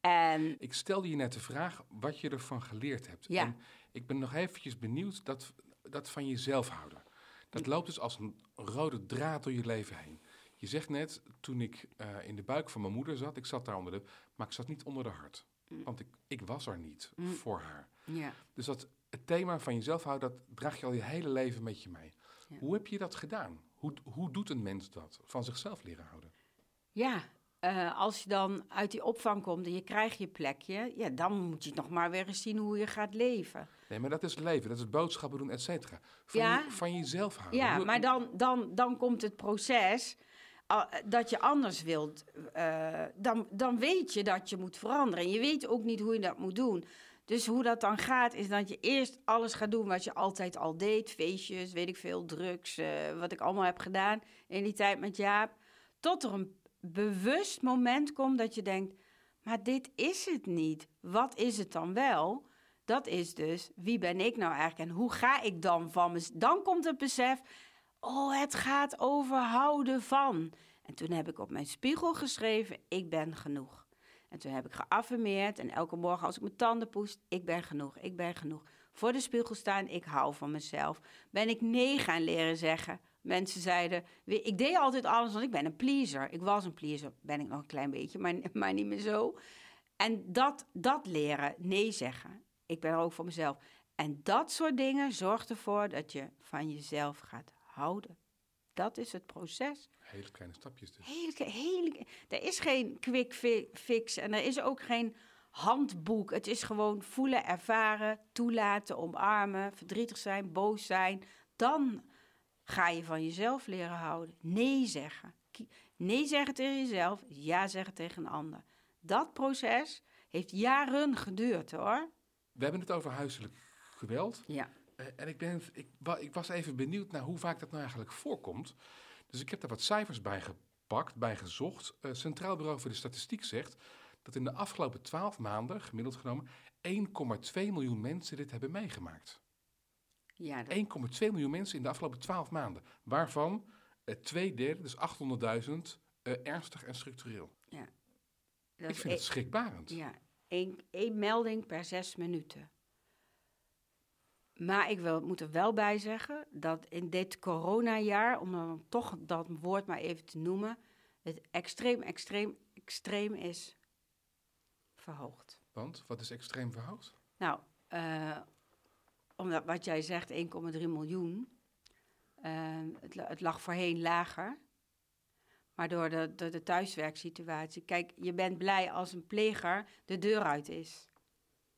En Ik stelde je net de vraag wat je ervan geleerd hebt. Ja. En ik ben nog eventjes benieuwd dat, dat van jezelf houden. Dat loopt dus als een rode draad door je leven heen. Je zegt net, toen ik eh, in de buik van mijn moeder zat, ik zat daar onder de... Maar ik zat niet onder de hart. Want ik, ik was er niet Mm. voor haar. ja, Dus dat, het thema van jezelf houden, dat draag je al je hele leven met je mee. Ja. Hoe heb je dat gedaan? Hoe, hoe doet een mens dat? Van zichzelf leren houden? ja eh, als je dan uit die opvang komt en je krijgt je plekje... Ja, dan moet je nog maar weer eens zien hoe je gaat leven. Nee, maar dat is leven, dat is boodschappen doen, et cetera. Van, Ja. je, van jezelf houden. Ja, Hoe- maar dan, dan, dan komt het proces ah, dat je anders wilt. eh, dan, dan weet je dat je moet veranderen. En je weet ook niet hoe je dat moet doen. Dus hoe dat dan gaat, is dat je eerst alles gaat doen wat je altijd al deed. Feestjes, weet ik veel, drugs, eh, wat ik allemaal heb gedaan in die tijd met Jaap. Tot er een bewust moment komt dat je denkt, maar dit is het niet. Wat is het dan wel? Dat is dus, wie ben ik nou eigenlijk en hoe ga ik dan van me... Dan komt het besef, oh, het gaat over houden van. En toen heb ik op mijn spiegel geschreven, ik ben genoeg. En toen heb ik geaffirmeerd en elke morgen als ik mijn tanden poest, ik ben genoeg, ik ben genoeg. Voor de spiegel staan, ik hou van mezelf. Ben ik nee gaan leren zeggen, mensen zeiden... "We- Ik deed altijd alles, want ik ben een pleaser. Ik was een pleaser, ben ik nog een klein beetje, maar, <laughs> maar niet meer zo. En dat, dat leren, nee zeggen. Ik ben er ook voor mezelf. En dat soort dingen zorgt ervoor dat je van jezelf gaat houden. Dat is het proces. Hele kleine stapjes dus. Hele, hele, er is geen quick fi- fix en er is ook geen handboek. Het is gewoon voelen, ervaren, toelaten, omarmen, verdrietig zijn, boos zijn. Dan ga je van jezelf leren houden. Nee zeggen. Nee zeggen tegen jezelf, ja zeggen tegen een ander. Dat proces heeft jaren geduurd hoor. We hebben het over huiselijk geweld. Ja. Eh, en ik, ben, ik, wa- ik was even benieuwd naar hoe vaak dat nou eigenlijk voorkomt. Dus ik heb daar wat cijfers bij gepakt, bij gezocht. Eh, Centraal Bureau voor de Statistiek zegt dat in de afgelopen 12 maanden, gemiddeld genomen, 1,2 miljoen mensen dit hebben meegemaakt. Ja, dat, 1,2 miljoen mensen in de afgelopen 12 maanden. Waarvan eh, twee derde, dus 800.000, eh, ernstig en structureel. dat Ik vind het schrikbarend. Ja, één melding per zes minuten. Maar ik wil, moet er wel bij zeggen dat in dit coronajaar, om dan toch dat woord maar even te noemen, het extreem, extreem, extreem is verhoogd. Want wat is extreem verhoogd? Nou, eh, omdat wat jij zegt, 1,3 miljoen, eh, het, het lag voorheen lager. Maar door de, door de thuiswerksituatie. Kijk, je bent blij als een pleger de deur uit is.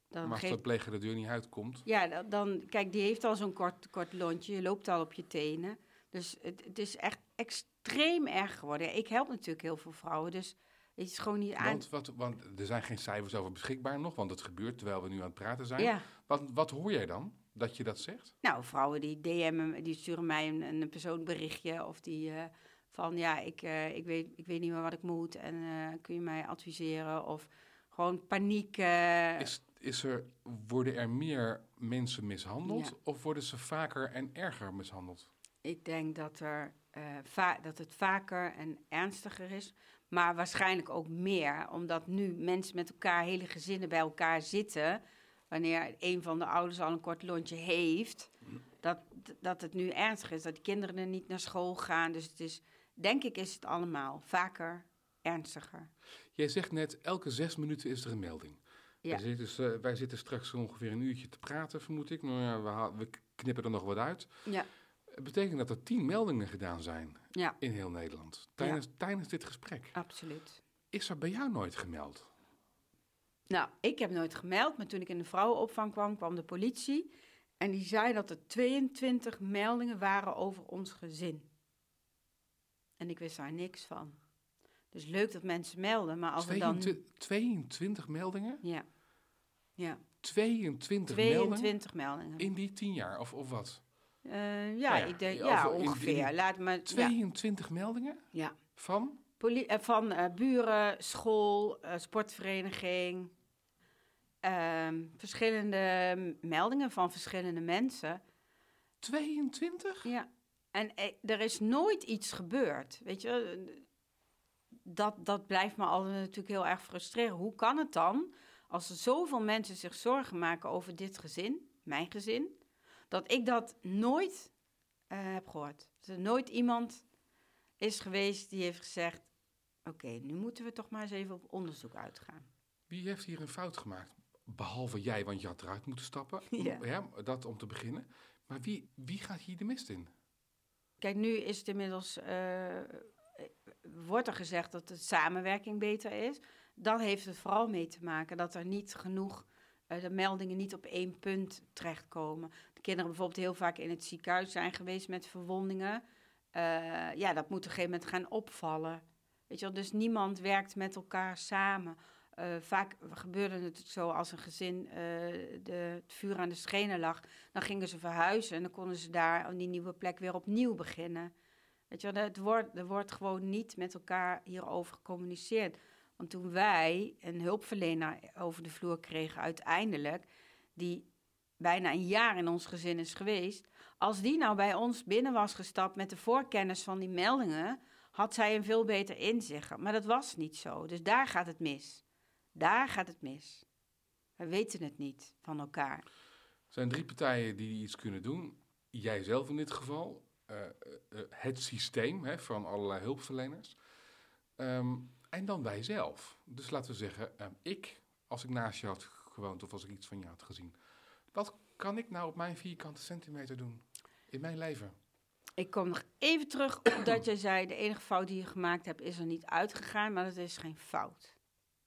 Dan maar als de pleger de deur niet uitkomt, ja, dan, kijk, die heeft al zo'n kort, kort lontje. Je loopt al op je tenen. Dus het, het is echt extreem erg geworden. Ik help natuurlijk heel veel vrouwen, dus het is gewoon niet aan. Want, wat, want er zijn geen cijfers over beschikbaar nog, want het gebeurt terwijl we nu aan het praten zijn. Ja, Wat, wat hoor jij dan dat je dat zegt? nou, vrouwen die DM'en, die sturen mij een, een persoonlijk berichtje of die eh, van ja, ik, eh, ik, weet, ik weet niet meer wat ik moet en eh, kun je mij adviseren? Of gewoon paniek. Is, is er, worden er meer mensen mishandeld Ja. of worden ze vaker en erger mishandeld? Ik denk dat, er, eh, dat het vaker en ernstiger is. Maar waarschijnlijk ook meer. Omdat nu mensen met elkaar, hele gezinnen bij elkaar zitten. Wanneer een van de ouders al een kort lontje heeft. Dat, dat het nu ernstig is. Dat de kinderen er niet naar school gaan. Dus het is, denk ik, is het allemaal vaker ernstiger. Jij zegt net, elke zes minuten is er een melding. Ja. Wij, zitten, dus, eh, wij zitten straks ongeveer een uurtje te praten, vermoed ik. Ja, we, haal- we knippen er nog wat uit. Ja, Het betekent dat er tien meldingen gedaan zijn ja in heel Nederland tijdens, tijdens dit gesprek. absoluut. Is er bij jou nooit gemeld? Nou, ik heb nooit gemeld, maar toen ik in de vrouwenopvang kwam, kwam de politie. En die zei dat er 22 meldingen waren over ons gezin. En ik wist daar niks van. Dus leuk dat mensen melden, maar als we dan... 22, 22 meldingen? Ja, ja 22, meldingen 22 meldingen. in die tien jaar, of, of wat? Eh, ja, Nou ja, ik denk, ja, in- in- ongeveer. Laat. Ja, 22 meldingen ja. van? Poli- eh, van eh, buren, school, sportvereniging. ehm, verschillende meldingen van verschillende mensen. 22? Ja, en er is nooit iets gebeurd. Weet je, wel. Dat, dat blijft me altijd natuurlijk heel erg frustreren. Hoe kan het dan, als er zoveel mensen zich zorgen maken over dit gezin, mijn gezin, dat ik dat nooit eh, heb gehoord? Dat er nooit iemand is geweest die heeft gezegd: Oké, nu moeten we toch maar eens even op onderzoek uitgaan. Wie heeft hier een fout gemaakt? Behalve jij, want je had eruit moeten stappen. <laughs> Ja. dat om te beginnen. Maar wie, wie gaat hier de mist in? Kijk, nu is het inmiddels. eh, wordt er gezegd dat de samenwerking beter is. Dan heeft het vooral mee te maken dat er niet genoeg. eh, de meldingen niet op één punt terechtkomen. De kinderen bijvoorbeeld heel vaak in het ziekenhuis zijn geweest met verwondingen. Eh, ja, dat moet op een gegeven moment gaan opvallen. Weet je wel, dus niemand werkt met elkaar samen. Eh, vaak gebeurde het zo als een gezin de, het vuur aan de schenen lag. Dan gingen ze verhuizen en dan konden ze daar op die nieuwe plek weer opnieuw beginnen. Weet je het wordt, er wordt gewoon niet met elkaar hierover gecommuniceerd. Want toen wij een hulpverlener over de vloer kregen uiteindelijk, die bijna een jaar in ons gezin is geweest, als die nou bij ons binnen was gestapt met de voorkennis van die meldingen, had zij een veel beter inzicht. Maar dat was niet zo. Dus daar gaat het mis. Daar gaat het mis. We weten het niet van elkaar. Er zijn drie partijen die iets kunnen doen. Jij zelf in dit geval. Eh, eh, eh, het systeem hè, van allerlei hulpverleners. Ehm, en dan wij zelf. Dus laten we zeggen, ehm, ik, als ik naast je had gewoond of als ik iets van je had gezien, wat kan ik nou op mijn vierkante centimeter doen in mijn leven? Ik kom nog even terug op dat jij zei, de enige fout die je gemaakt hebt is er niet uitgegaan, maar dat is geen fout.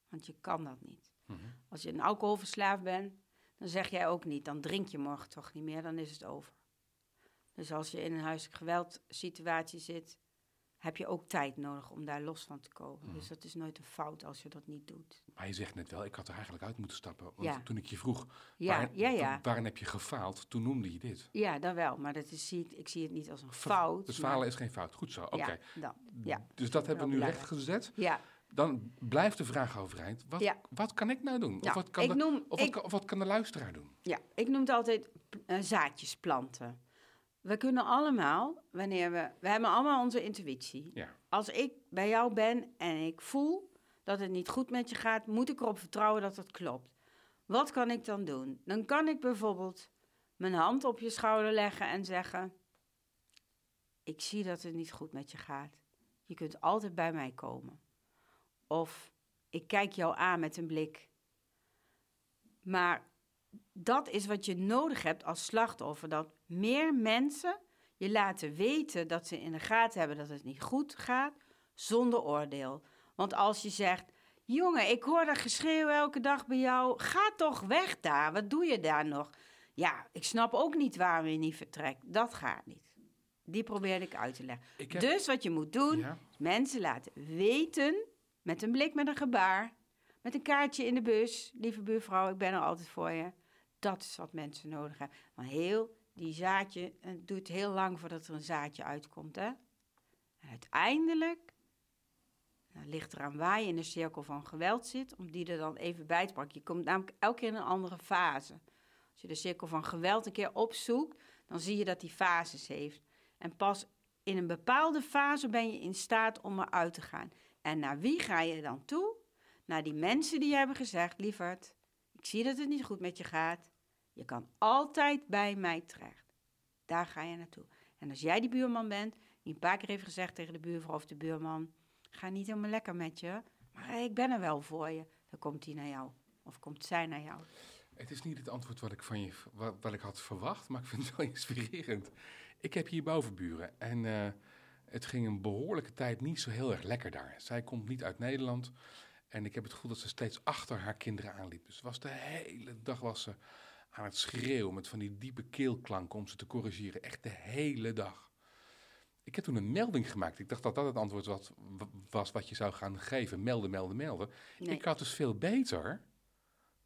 Want je kan dat niet. Mhm. Als je een alcoholverslaafd bent, dan zeg jij ook niet, dan drink je morgen toch niet meer, dan is het over. Dus als je in een huiselijk geweld situatie zit, heb je ook tijd nodig om daar los van te komen. Mhm. Dus dat is nooit een fout als je dat niet doet. Maar je zegt net wel, ik had er eigenlijk uit moeten stappen. Want Ja. toen ik je vroeg, Ja, waar- ja, ja. waarin heb je gefaald, toen noemde je dit. Ja, dat wel. Maar dat is, zie ik, ik zie het niet als een fout. Dus maar- falen is geen fout. Goed zo, oké. Ja, dan. Ja, Dus dat hebben we nu recht gezet. ja. Dan blijft de vraag overeind. Wat, wat kan ik nou doen? Of, wat, kan ik de, of, wat, ik, kan- of wat kan de luisteraar doen? ja, ik noem het altijd eh, zaadjes planten. We kunnen allemaal, wanneer we... We hebben allemaal onze intuïtie. Ja. Als ik bij jou ben en ik voel dat het niet goed met je gaat... moet ik erop vertrouwen dat het klopt. Wat kan ik dan doen? Dan kan ik bijvoorbeeld mijn hand op je schouder leggen en zeggen... Ik zie dat het niet goed met je gaat. Je kunt altijd bij mij komen. Of ik kijk jou aan met een blik. Maar dat is wat je nodig hebt als slachtoffer. Dat meer mensen je laten weten dat ze in de gaten hebben dat het niet goed gaat, zonder oordeel. Want als je zegt, jongen, ik hoor dat geschreeuw elke dag bij jou, ga toch weg daar, wat doe je daar nog? Ja, ik snap ook niet waarom je niet vertrekt. Dat gaat niet. Die probeerde ik uit te leggen. Heb- Dus wat je moet doen, Ja. is mensen laten weten, met een blik, met een gebaar, met een kaartje in de bus, lieve buurvrouw, ik ben er altijd voor je. Dat is wat mensen nodig hebben. Want heel die zaadje, het duurt heel lang voordat er een zaadje uitkomt, hè? Uiteindelijk, nou, ligt eraan waar je in de cirkel van geweld zit, om die er dan even bij te pakken. Je komt namelijk elke keer in een andere fase. Als je de cirkel van geweld een keer opzoekt, dan zie je dat die fases heeft. En pas in een bepaalde fase ben je in staat om eruit te gaan. En naar wie ga je dan toe? Naar die mensen die hebben gezegd, lieverd, ik zie dat het niet goed met je gaat. Je kan altijd bij mij terecht. Daar ga je naartoe. En als jij die buurman bent, die een paar keer heeft gezegd tegen de buurvrouw of de buurman, ga niet helemaal lekker met je, maar hey, ik ben er wel voor je. Dan komt hij naar jou. Of komt zij naar jou. Het is niet het antwoord wat ik van je wat, wat ik had verwacht, maar ik vind het wel <laughs> inspirerend. Ik heb hier bovenburen en eh, het ging een behoorlijke tijd niet zo heel erg lekker daar. Zij komt niet uit Nederland en ik heb het gevoel dat ze steeds achter haar kinderen aanliep. Dus was de hele dag was ze aan het schreeuwen met van die diepe keelklanken om ze te corrigeren. Echt de hele dag. Ik heb toen een melding gemaakt. Ik dacht dat dat het antwoord was, was wat je zou gaan geven. Melden, melden, melden. Nee. Ik had dus veel beter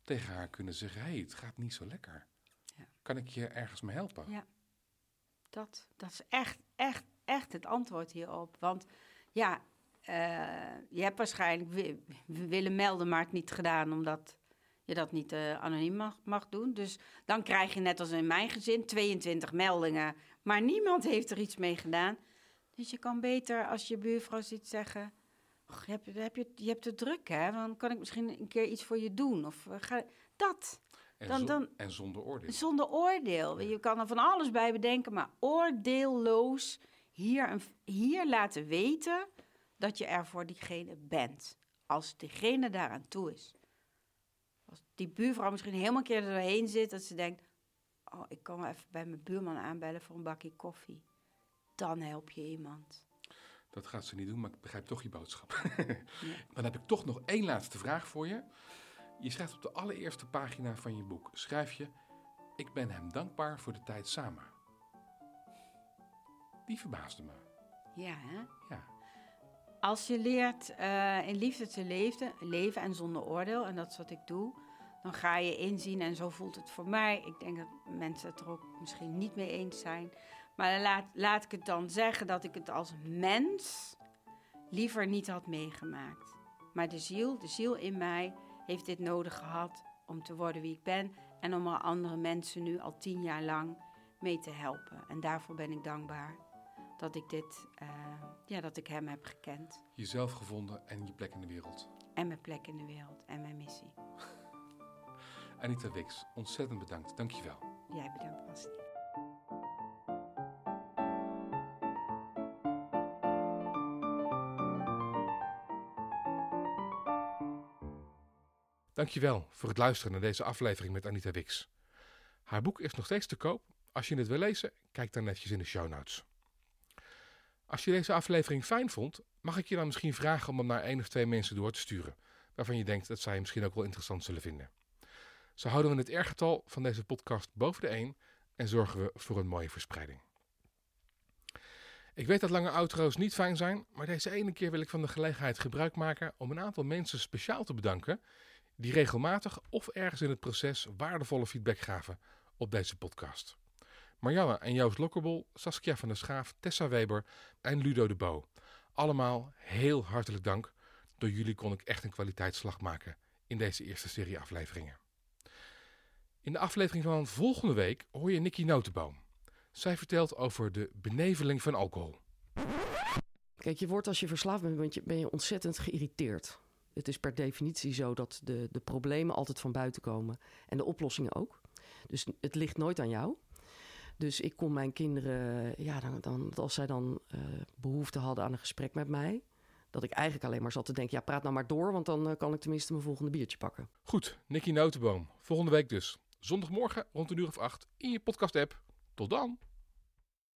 tegen haar kunnen zeggen: hé, hey, het gaat niet zo lekker. Ja. Kan ik je ergens mee helpen? Ja. Dat, dat is echt, echt, echt het antwoord hierop. Want ja, eh, je hebt waarschijnlijk wi- willen melden, maar het niet gedaan omdat je dat niet eh, anoniem mag, mag doen. Dus dan krijg je net als in mijn gezin 22 meldingen, maar niemand heeft er iets mee gedaan. Dus je kan beter als je buurvrouw ziet zeggen... "Och, je, hebt, heb je, je hebt het druk, hè? Dan kan ik misschien een keer iets voor je doen. Of eh, ga, dat. En, Dan- zo- dan- en zonder oordeel. Zonder oordeel. Je kan er van alles bij bedenken, maar oordeelloos hier, een, hier laten weten dat je er voor diegene bent. Als diegene daaraan toe is. Als die buurvrouw misschien helemaal een keer er doorheen zit, dat ze denkt: Oh, ik kan wel even bij mijn buurman aanbellen voor een bakje koffie. Dan help je iemand. Dat gaat ze niet doen, maar ik begrijp toch je boodschap. <laughs> Dan heb ik toch nog één laatste vraag voor je. Je schrijft op de allereerste pagina van je boek, schrijf je... Ik ben hem dankbaar voor de tijd samen. Die verbaasde me. Ja, hè? Ja, Als je leert eh, in liefde te leven, leven en zonder oordeel, en dat is wat ik doe, dan ga je inzien, en zo voelt het voor mij. Ik denk dat mensen het er ook misschien niet mee eens zijn. Maar laat, laat ik het dan zeggen dat ik het als mens liever niet had meegemaakt. Maar de ziel, de ziel in mij, heeft dit nodig gehad om te worden wie ik ben. En om er andere mensen nu al tien jaar lang mee te helpen. En daarvoor ben ik dankbaar dat ik, dit, eh, ja, dat ik hem heb gekend. Jezelf gevonden en je plek in de wereld. En mijn plek in de wereld en mijn missie. <laughs> Anita Wix, ontzettend bedankt. Dankjewel. Jij bedankt, Basti. Dankjewel voor het luisteren naar deze aflevering met Anita Wix. Haar boek is nog steeds te koop. Als je het wil lezen, kijk dan netjes in de show notes. Als je deze aflevering fijn vond, mag ik je dan misschien vragen om hem naar één of twee mensen door te sturen, waarvan je denkt dat zij misschien ook wel interessant zullen vinden. Zo houden we het R-getal van deze podcast boven de 1 en zorgen we voor een mooie verspreiding. Ik weet dat lange outro's niet fijn zijn, maar deze ene keer wil ik van de gelegenheid gebruik maken om een aantal mensen speciaal te bedanken die regelmatig of ergens in het proces waardevolle feedback gaven op deze podcast. Marianne en Joost Lokkerbol, Saskia van der Schaaf, Tessa Weber en Ludo de Bo. Allemaal heel hartelijk dank. Door jullie kon ik echt een kwaliteitsslag maken in deze eerste serie afleveringen. In de aflevering van volgende week hoor je Nicky Notenboom. Zij vertelt over de beneveling van alcohol. Kijk, je wordt als je verslaafd bent, ben je ontzettend geïrriteerd. Het is per definitie zo dat de, de problemen altijd van buiten komen en de oplossingen ook. Dus het ligt nooit aan jou. Dus ik kon mijn kinderen, ja, dan, dan, als zij dan uh, behoefte hadden aan een gesprek met mij, dat ik eigenlijk alleen maar zat te denken: ja, praat nou maar door, want dan uh, kan ik tenminste mijn volgende biertje pakken. Goed, Nicky Notenboom. Volgende week dus. Zondagmorgen rond een uur of acht in je podcast-app. Tot dan!